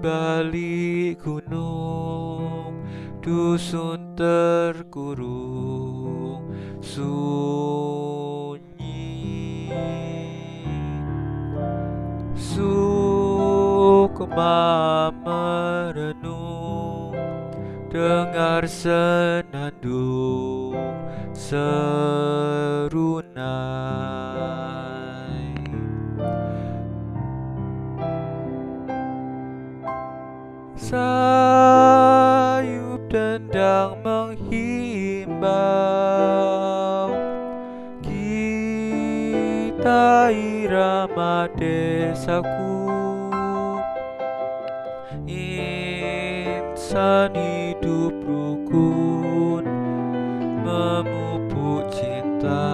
balik gunung Dusun terkurung Sunyi Sukma merenung Dengar senandung serunai Sayup dendang menghimbau Kita irama desaku. Insan hidup rukun Memupuk cinta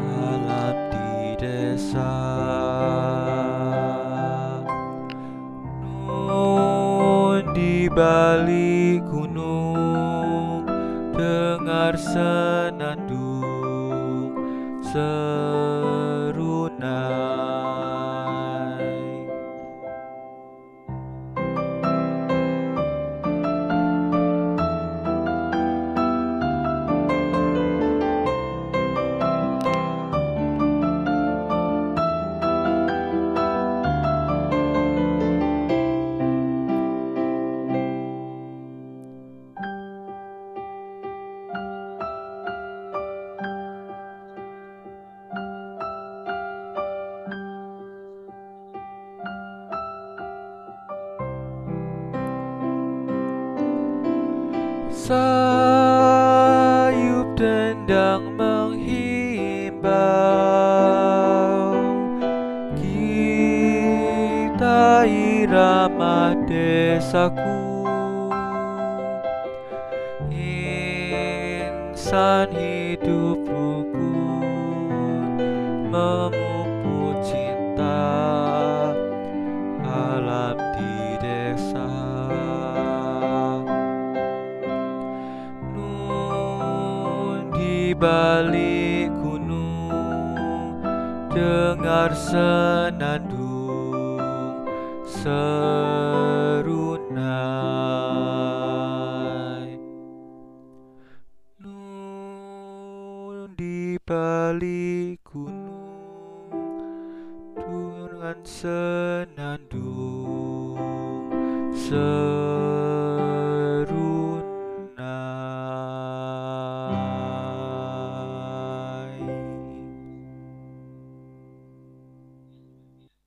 Alam di desa gunung Dengar senandung serunai Sayup dendang menghimbau. Kita irama desaku. Insan hidup rukun Memupuk cinta balik gunung Dengar senandung serunai. Nun di balik gunung Dengan senandung serunai